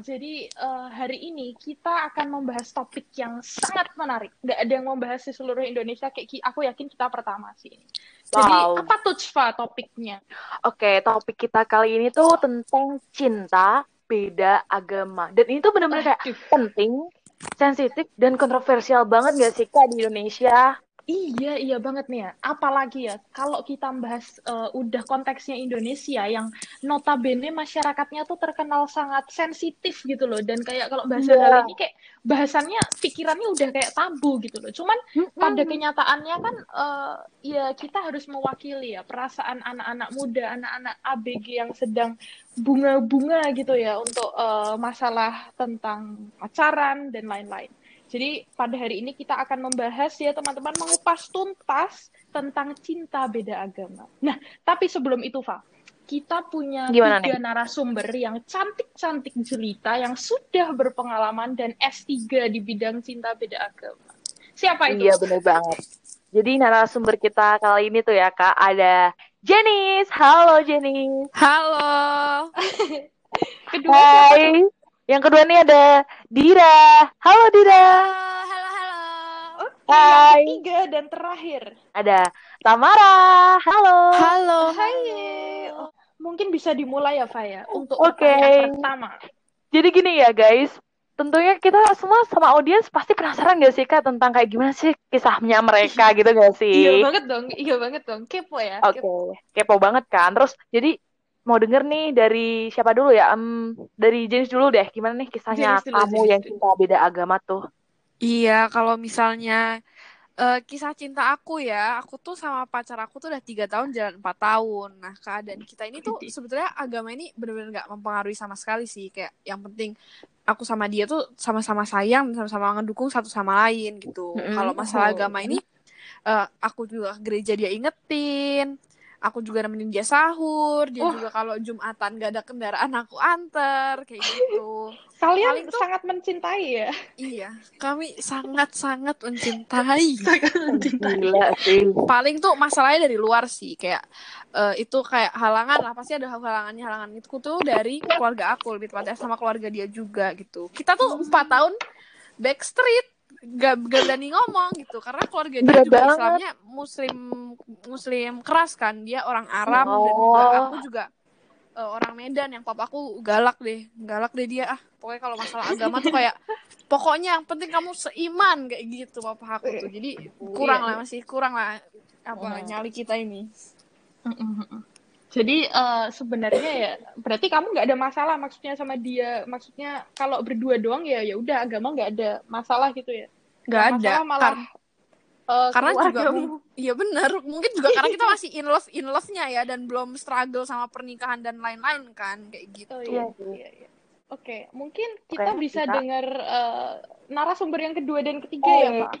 Jadi uh, hari ini kita akan membahas topik yang sangat menarik. Gak ada yang membahas di seluruh Indonesia. Kayak aku yakin kita pertama sih. Jadi wow. apa tuh Eva topiknya? Oke, okay, topik kita kali ini tuh tentang cinta beda agama. Dan ini tuh benar-benar kayak penting, sensitif dan kontroversial banget gak sih kak di Indonesia? Iya, iya banget nih ya. Apalagi ya, kalau kita bahas uh, udah konteksnya Indonesia yang notabene masyarakatnya tuh terkenal sangat sensitif gitu loh. Dan kayak kalau bahasa yeah. hal ini kayak bahasannya pikirannya udah kayak tabu gitu loh. Cuman mm-hmm. pada kenyataannya kan uh, ya kita harus mewakili ya perasaan anak-anak muda, anak-anak ABG yang sedang bunga-bunga gitu ya untuk uh, masalah tentang pacaran dan lain-lain. Jadi pada hari ini kita akan membahas ya teman-teman mengupas tuntas tentang cinta beda agama. Nah, tapi sebelum itu, Fa, kita punya Gimana tiga nih? narasumber yang cantik-cantik jelita yang sudah berpengalaman dan S3 di bidang cinta beda agama. Siapa itu? Iya, benar banget. Jadi narasumber kita kali ini tuh ya, Kak, ada Jenis. Halo, Jenis. Halo. Kedua Hai. Siapa? Yang kedua nih ada Dira. Halo Dira. Halo, halo, halo. Oke, Hai. yang ketiga dan terakhir ada Tamara. Halo. Halo. Hai. Oh, mungkin bisa dimulai ya, Faya, untuk Oke. Okay. pertama. Jadi gini ya, guys. Tentunya kita semua sama audiens pasti penasaran gak sih Kak tentang kayak gimana sih kisahnya mereka gitu gak sih? Iya banget dong, iya banget dong. Kepo ya. Oke, okay. kepo. kepo banget kan. Terus jadi mau denger nih dari siapa dulu ya? Um, dari jenis dulu deh. Gimana nih kisahnya dulu, kamu jenis yang cinta beda agama tuh? Iya, kalau misalnya uh, kisah cinta aku ya, aku tuh sama pacar aku tuh udah tiga tahun jalan empat tahun. Nah keadaan kita ini tuh sebetulnya agama ini benar-benar nggak mempengaruhi sama sekali sih. Kayak yang penting aku sama dia tuh sama-sama sayang, sama-sama ngedukung satu sama lain gitu. Mm -hmm. Kalau masalah oh. agama ini, uh, aku juga gereja dia ingetin, aku juga nemenin dia sahur dia oh. juga kalau jumatan gak ada kendaraan aku anter kayak gitu. Kalian Paling tuh, sangat mencintai ya? Iya kami sangat sangat mencintai. Sangat mencintai paling tuh masalahnya dari luar sih kayak uh, itu kayak halangan lah pasti ada halangannya halangan itu tuh dari keluarga aku lebih tepatnya sama keluarga dia juga gitu. Kita tuh empat tahun backstreet gak, gak berani ngomong gitu. Karena keluarga dia Berat juga banget. Islamnya muslim muslim keras kan. Dia orang Arab oh. dan juga aku juga uh, orang Medan yang papa aku galak deh. Galak deh dia. Ah pokoknya kalau masalah agama tuh kayak pokoknya yang penting kamu seiman kayak gitu papa aku tuh. Jadi kurang lah masih kurang lah apa oh. nyali kita ini jadi uh, sebenarnya ya berarti kamu nggak ada masalah maksudnya sama dia. Maksudnya kalau berdua doang ya ya udah agama nggak ada masalah gitu ya. Nggak ada malah uh, karena juga iya benar mungkin juga karena kita masih in love in love-nya ya dan belum struggle sama pernikahan dan lain-lain kan kayak gitu. Oh, iya, iya, iya. Oke, mungkin kita Oke, bisa kita... dengar uh, narasumber yang kedua dan ketiga ya, Pak.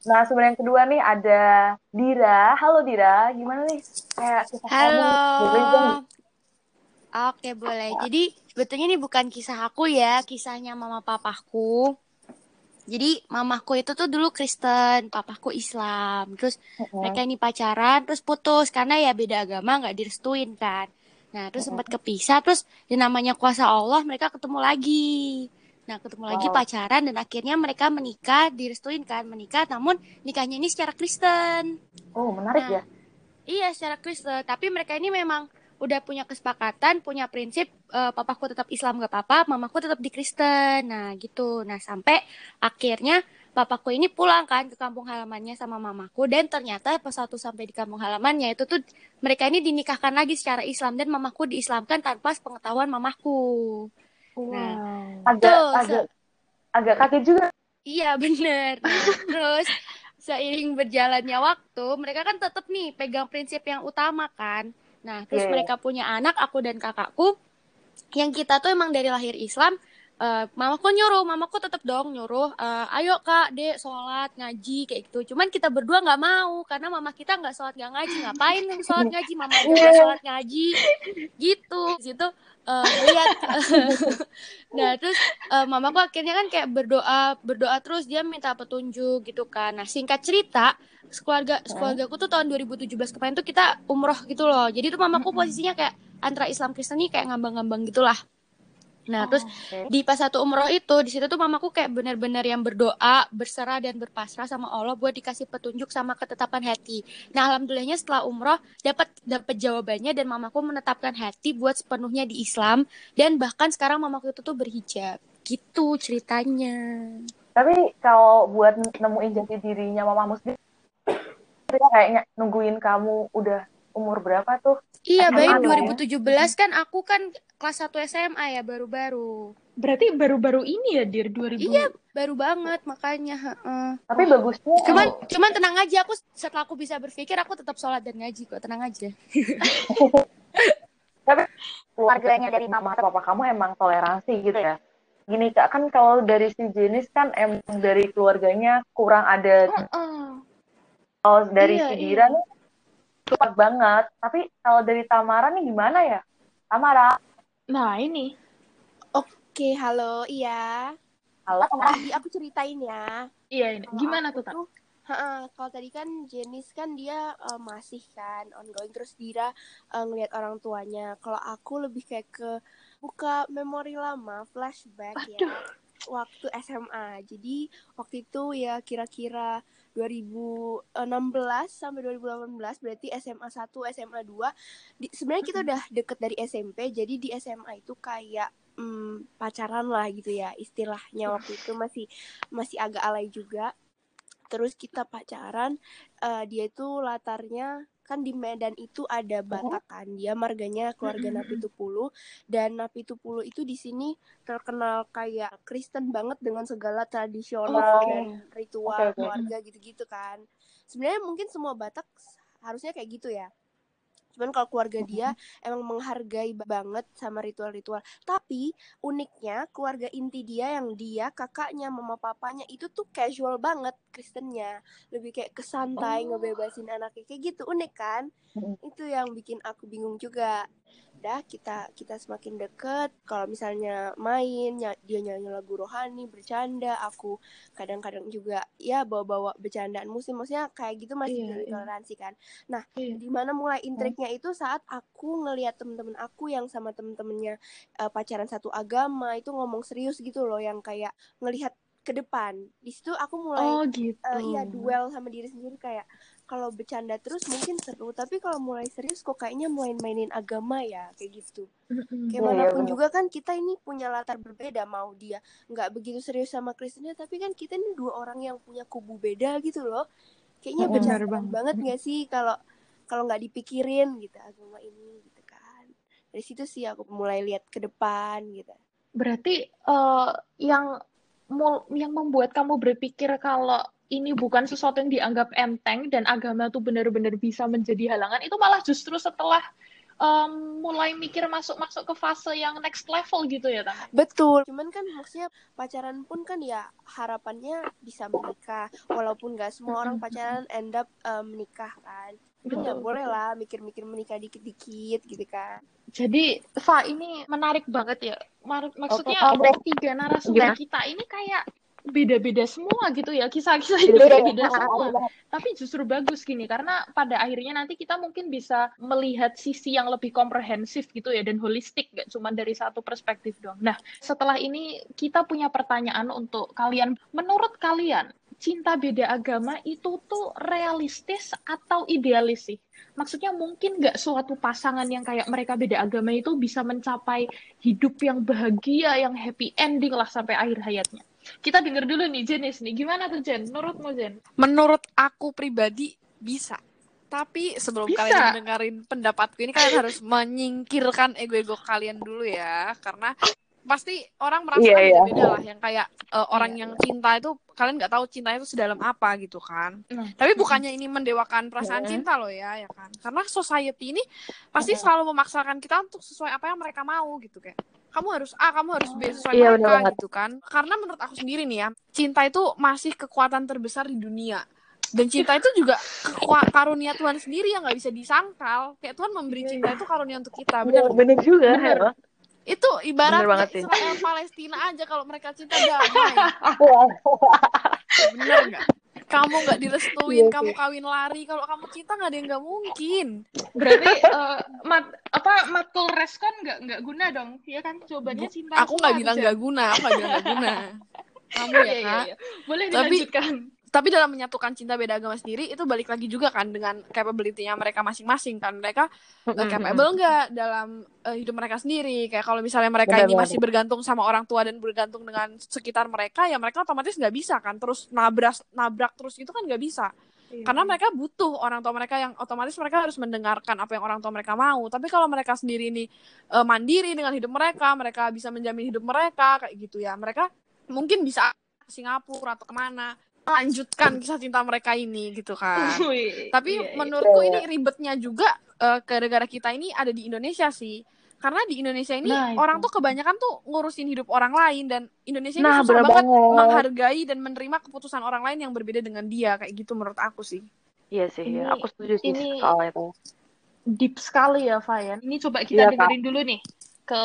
Nah, sumber yang kedua nih ada Dira. Halo Dira, gimana nih? Kayak kisah Halo. kamu. Oke, boleh. Jadi, sebetulnya ini bukan kisah aku ya, kisahnya mama papaku. Jadi, mamaku itu tuh dulu Kristen, papaku Islam. Terus uh -huh. mereka ini pacaran, terus putus karena ya beda agama, nggak direstuin kan. Nah, terus sempat kepisah, terus yang namanya kuasa Allah mereka ketemu lagi. Nah, ketemu wow. lagi pacaran dan akhirnya mereka menikah, direstuin kan menikah, namun nikahnya ini secara Kristen. Oh, menarik nah, ya. Iya, secara Kristen, tapi mereka ini memang udah punya kesepakatan, punya prinsip uh, papaku tetap Islam gak apa-apa, mamaku tetap di Kristen. Nah, gitu. Nah, sampai akhirnya papaku ini pulang kan ke kampung halamannya sama mamaku dan ternyata pas satu sampai di kampung halamannya itu tuh mereka ini dinikahkan lagi secara Islam dan mamaku diislamkan tanpa pengetahuan mamaku. Wow. Nah, agak tuh, agak agak kaget juga. Iya bener. Nah, terus seiring berjalannya waktu, mereka kan tetap nih pegang prinsip yang utama kan. Nah, terus yeah. mereka punya anak, aku dan kakakku, yang kita tuh emang dari lahir Islam, eh, mamaku nyuruh, mamaku tetap dong nyuruh, eh, ayo kak, dek sholat ngaji kayak gitu. Cuman kita berdua nggak mau karena mama kita nggak sholat nggak ngaji, ngapain sholat ngaji, mama juga sholat ngaji, gitu. Di Situ eh, lihat, nah terus eh, mamaku akhirnya kan kayak berdoa, berdoa terus dia minta petunjuk gitu kan. Nah singkat cerita, keluarga keluarga aku tuh tahun 2017 kemarin tuh kita umroh gitu loh. Jadi tuh mamaku posisinya kayak antara Islam Kristen nih kayak ngambang-ngambang gitulah. Nah, terus di pas satu umroh itu di situ tuh mamaku kayak benar-benar yang berdoa, berserah dan berpasrah sama Allah buat dikasih petunjuk sama ketetapan hati. Nah, alhamdulillahnya setelah umroh dapat dapat jawabannya dan mamaku menetapkan hati buat sepenuhnya di Islam dan bahkan sekarang mamaku itu tuh berhijab. Gitu ceritanya. Tapi kalau buat nemuin jati dirinya mama muslim, dia kayaknya nungguin kamu udah umur berapa tuh? Iya, baik lah ya. 2017 kan aku kan kelas 1 SMA ya baru-baru. Berarti baru-baru ini ya, Dir, 2000. Iya, baru banget makanya. heeh. Tapi bagusnya Cuman cuman tenang aja aku setelah aku bisa berpikir aku tetap sholat dan ngaji kok tenang aja. tapi keluarganya dari mama atau papa kamu emang toleransi gitu ya. Gini kak, kan kalau dari si jenis kan emang dari keluarganya kurang ada Heeh. kalau dari Iya, si iya. Nih support banget. Tapi kalau dari Tamara nih gimana ya? Tamara, Nah, ini. Oke, halo, iya. halo Tamara. Tadi aku ceritain ya. Iya, ini. Gimana tuh, Tak? Tuh, ha-ha, kalau tadi kan Jenis kan dia eh, masih kan ongoing terus Dira eh, ngelihat orang tuanya. Kalau aku lebih kayak ke buka memori lama, flashback ya. Waktu SMA. Jadi waktu itu ya kira-kira 2016 sampai 2018 berarti SMA 1, SMA 2. Di, sebenarnya kita udah deket dari SMP. Jadi di SMA itu kayak hmm, pacaran lah gitu ya istilahnya waktu itu masih masih agak alay juga terus kita pacaran eh, dia itu latarnya kan di Medan itu ada Batak kan dia marganya keluarga Napi Tupulu. Dan Napi Tupulu itu di sini terkenal kayak Kristen banget dengan segala tradisional Oh. dan ritual Oke, oke. keluarga gitu-gitu kan. Sebenarnya mungkin semua Batak harusnya kayak gitu ya cuman kalau keluarga dia emang menghargai banget sama ritual-ritual. Tapi uniknya keluarga inti dia yang dia kakaknya mama papanya itu tuh casual banget Kristennya. Lebih kayak kesantai Oh. ngebebasin anaknya. Kayak gitu unik kan? Itu yang bikin aku bingung juga dah kita kita semakin deket kalau misalnya main nya- dia nyanyi lagu rohani bercanda aku kadang-kadang juga ya bawa-bawa bercandaan muslim maksudnya kayak gitu masih Iya, jadi iya. toleransi kan nah Iya. di mana mulai intriknya itu saat aku ngelihat temen-temen aku yang sama temen-temennya eh, pacaran satu agama itu ngomong serius gitu loh yang kayak ngelihat ke depan. Di situ aku mulai Oh, gitu. eh, iya duel sama diri sendiri kayak kalau bercanda terus mungkin seru tapi kalau mulai serius kok kayaknya main-mainin agama ya kayak gitu. Kayak mana pun juga kan kita ini punya latar berbeda mau dia nggak begitu serius sama Kristennya tapi kan kita ini dua orang yang punya kubu beda gitu loh. Kayaknya Benar bercanda banget. banget nggak sih kalau kalau nggak dipikirin gitu agama ini gitu kan. Dari situ sih aku mulai lihat ke depan gitu. Berarti eh, yang yang membuat kamu berpikir kalau ini bukan sesuatu yang dianggap enteng dan agama tuh benar-benar bisa menjadi halangan itu malah justru setelah em, mulai mikir masuk-masuk ke fase yang next level gitu ya, Tang? Betul. Cuman kan maksudnya pacaran pun kan ya harapannya bisa menikah. Walaupun gak semua orang pacaran end up eh, menikah kan. Ya Betul, boleh lah mikir-mikir menikah dikit-dikit gitu kan. Jadi, Fa, ini menarik banget ya. Mar- Maksudnya, Oke, tiga narasumber kita ini kayak beda-beda semua gitu ya. Kisah-kisah hidupnya beda semua. Tapi justru bagus gini, karena pada akhirnya nanti kita mungkin bisa melihat sisi yang lebih komprehensif gitu ya, dan holistik, gak cuma dari satu perspektif doang. Nah, setelah ini kita punya pertanyaan untuk kalian. Menurut kalian, cinta beda agama itu tuh realistis atau idealis sih? Maksudnya mungkin nggak suatu pasangan yang kayak mereka beda agama itu bisa mencapai hidup yang bahagia, yang happy ending lah sampai akhir hayatnya. Kita denger dulu nih Jenis nih, gimana tuh Jen? Menurutmu Jen? Menurut aku pribadi bisa. Tapi sebelum Bisa. kalian mendengarin pendapatku ini kalian harus menyingkirkan ego-ego kalian dulu ya, karena pasti orang merasa Iya, iya. beda lah yang kayak eh, orang Iya, yang cinta itu kalian nggak tahu cinta itu sedalam apa gitu kan. Nah, Tapi bukannya ini mendewakan perasaan Mm. cinta loh ya, ya kan? Karena society ini pasti Mm. selalu memaksakan kita untuk sesuai apa yang mereka mau gitu kayak. Kamu harus A kamu harus B sesuai Iya, bener mereka banget. gitu kan. Karena menurut aku sendiri nih ya cinta itu masih kekuatan terbesar di dunia. Dan cinta itu juga karunia Tuhan sendiri yang nggak bisa disangkal. Kayak Tuhan memberi cinta itu karunia untuk kita bener bener juga Bener. Itu ibarat Bener banget. Israel Palestina aja kalau mereka cinta damai. Bener nggak kamu nggak direstuin Iya kamu kawin lari kalau kamu cinta nggak ada yang nggak mungkin Berarti eh, mat, apa matkul reskon nggak nggak guna dong? Iya kan jawabannya cinta. aku nggak bilang nggak guna aku nggak bilang nggak guna kamu ya Iya, iya, kak iya. Boleh Tapi- dilanjutkan. tapi dalam menyatukan cinta beda agama sendiri itu balik lagi juga kan dengan capability-nya mereka masing-masing kan. Mereka uh, capable nggak dalam uh, hidup mereka sendiri? Kayak kalau misalnya mereka Benar ini masih bergantung sama orang tua dan bergantung dengan sekitar mereka ya mereka otomatis nggak bisa kan. Terus nabrak nabrak terus itu kan nggak bisa. Iya. karena mereka butuh orang tua mereka yang otomatis mereka harus mendengarkan apa yang orang tua mereka mau. Tapi kalau mereka sendiri ini uh, mandiri dengan hidup mereka mereka bisa menjamin hidup mereka kayak gitu ya. Mereka mungkin bisa ke Singapura atau ke mana lanjutkan kisah cinta mereka ini gitu kan tapi iya, iya. menurutku ini ribetnya juga eh, gara-gara kita ini ada di Indonesia sih karena di Indonesia ini Nah, itu. orang tuh kebanyakan tuh ngurusin hidup orang lain dan Indonesia ini Nah, susah banget banget. menghargai dan menerima keputusan orang lain yang berbeda dengan dia kayak gitu menurut aku sih Iya sih, Ini- aku setuju sih ini- soal itu. deep sekali ya, Fayan. Ini coba kita Iya, Kak. dengerin dulu nih ke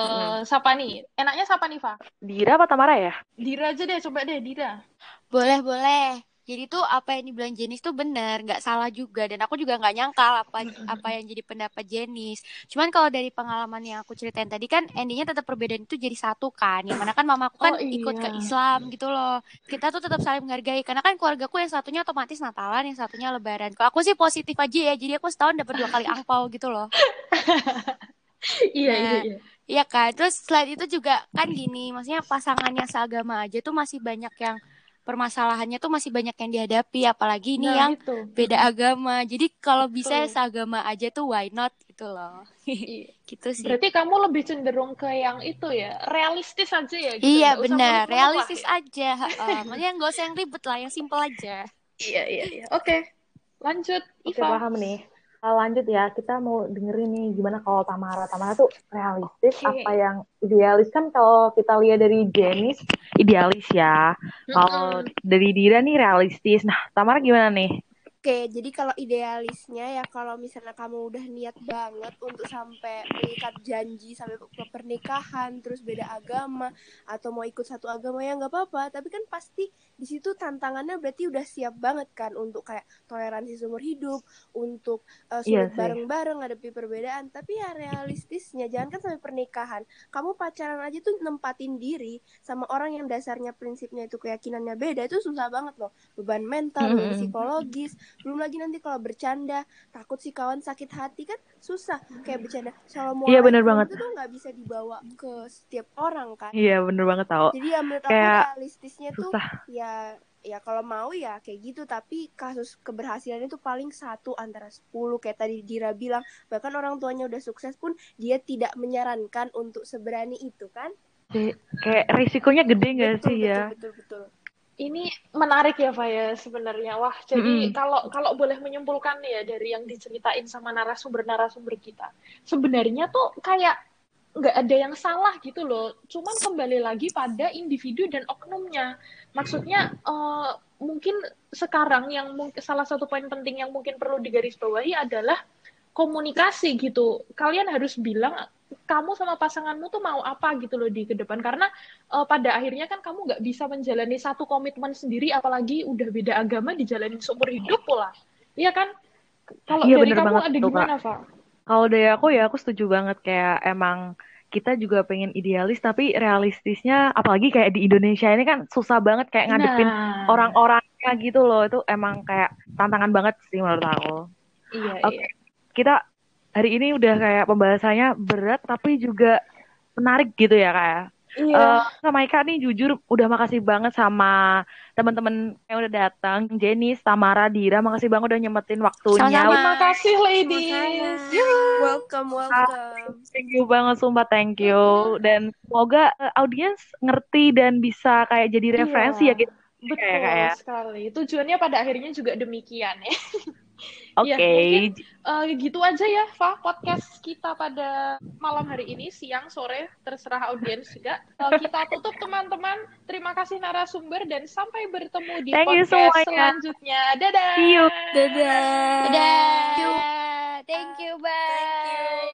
siapa nih? Enaknya siapa nih, Fa? Dira apa Tamara ya? Dira aja deh, coba deh, Dira. Boleh, boleh. Jadi tuh apa yang dibilang Jenis tuh bener, nggak salah juga. Dan aku juga nggak nyangkal apa apa yang jadi pendapat Jenis. Cuman kalau dari pengalaman yang aku ceritain tadi kan endingnya tetap perbedaan itu jadi satu kan. Yang mana kan mamaku kan Oh, iya. ikut ke Islam gitu loh. Kita tuh tetap saling menghargai. Karena kan keluargaku yang satunya otomatis Natalan, yang satunya Lebaran. Kalau aku sih positif aja ya. Jadi aku setahun dapat dua kali angpau gitu loh. Iya, Nah, iya, iya. Iya kan, terus selain itu juga kan gini, maksudnya pasangannya seagama aja tuh masih banyak yang permasalahannya tuh masih banyak yang dihadapi, apalagi ini Nah, yang itu. beda agama. Jadi kalau bisa Betul. seagama aja tuh why not gitu loh. Iya. gitu sih. Berarti kamu lebih cenderung ke yang itu ya, realistis aja ya gitu. Iya benar, realistis ya. aja. heeh. Maksudnya nggak usah yang ribet lah, yang simple aja. Iya, iya, iya. Oke. Lanjut, Oke, Iva. paham nih. Uh, lanjut ya, kita mau dengerin nih gimana kalau Tamara. Tamara tuh realistis, Oke. apa yang idealis kan kalau kita lihat dari Jenis idealis ya. Kalau dari Dira nih realistis. Nah, Tamara gimana nih? Oke, jadi kalau idealisnya ya kalau misalnya kamu udah niat banget untuk sampai mengikat janji sampai ke pernikahan, terus beda agama atau mau ikut satu agama ya nggak apa-apa. Tapi kan pasti di situ tantangannya berarti udah siap banget kan untuk kayak toleransi seumur hidup, untuk uh, sulit sih. bareng-bareng ngadepi perbedaan. Tapi ya realistisnya jangan kan sampai pernikahan. Kamu pacaran aja tuh nempatin diri sama orang yang dasarnya prinsipnya itu keyakinannya beda itu susah banget loh. Beban mental, beban Mm-mm. psikologis, belum lagi nanti kalau bercanda takut si kawan sakit hati kan susah kayak bercanda kalau mau Iya, bener banget. itu tuh nggak bisa dibawa ke setiap orang kan Iya, bener banget tau. jadi ya menurut Kayak aku realistisnya tuh Susah. ya ya kalau mau ya kayak gitu tapi kasus keberhasilannya tuh paling satu antara 10 kayak tadi Dira bilang bahkan orang tuanya udah sukses pun dia tidak menyarankan untuk seberani itu kan Kayak- Kayak risikonya gede gak betul sih betul ya? betul betul Ini menarik ya, Faya, sebenarnya. Wah, jadi Mm-mm. kalau kalau boleh menyimpulkan ya dari yang diceritain sama narasumber-narasumber kita, sebenarnya tuh kayak nggak ada yang salah gitu loh. Cuman kembali lagi pada individu dan oknumnya. Maksudnya eh, mungkin sekarang yang mungkin salah satu poin penting yang mungkin perlu digarisbawahi adalah komunikasi gitu. Kalian harus bilang kamu sama pasanganmu tuh mau apa gitu loh di ke depan. Karena eh, pada akhirnya kan kamu nggak bisa menjalani satu komitmen sendiri apalagi udah beda agama dijalanin seumur hidup pula. Iya kan? Kalau Iya, dari kamu banget ada gimana Pak? Kalau dari aku ya aku setuju banget. Kayak emang kita juga pengen idealis tapi realistisnya apalagi kayak di Indonesia ini kan susah banget kayak ngadepin Nah, orang-orangnya gitu loh. Itu emang kayak tantangan banget sih menurut aku. iya Oke. iya. Kita hari ini udah kayak pembahasannya berat tapi juga menarik gitu ya kayak. iya Eh, sama Ika nih jujur udah makasih banget sama teman-teman yang udah datang, Jenis, Tamara, Dira, makasih banget udah nyempetin waktunya. Sama-sama. terima kasih ladies welcome welcome Thank you banget, sumpah thank you. Dan semoga eh, audiens ngerti dan bisa kayak jadi referensi Iya. ya gitu. betul Kayak- kayak- sekali tujuannya pada akhirnya juga demikian ya Iya, Oke. Okay. Ya, uh, gitu aja ya, Fa, podcast kita pada malam hari ini, siang, sore, terserah audiens juga. Uh, kita tutup teman-teman. Terima kasih narasumber dan sampai bertemu di Thank podcast you so selanjutnya. Dadah. See you. Dadah. Dadah. Dadah. Thank you. Bye. Thank you.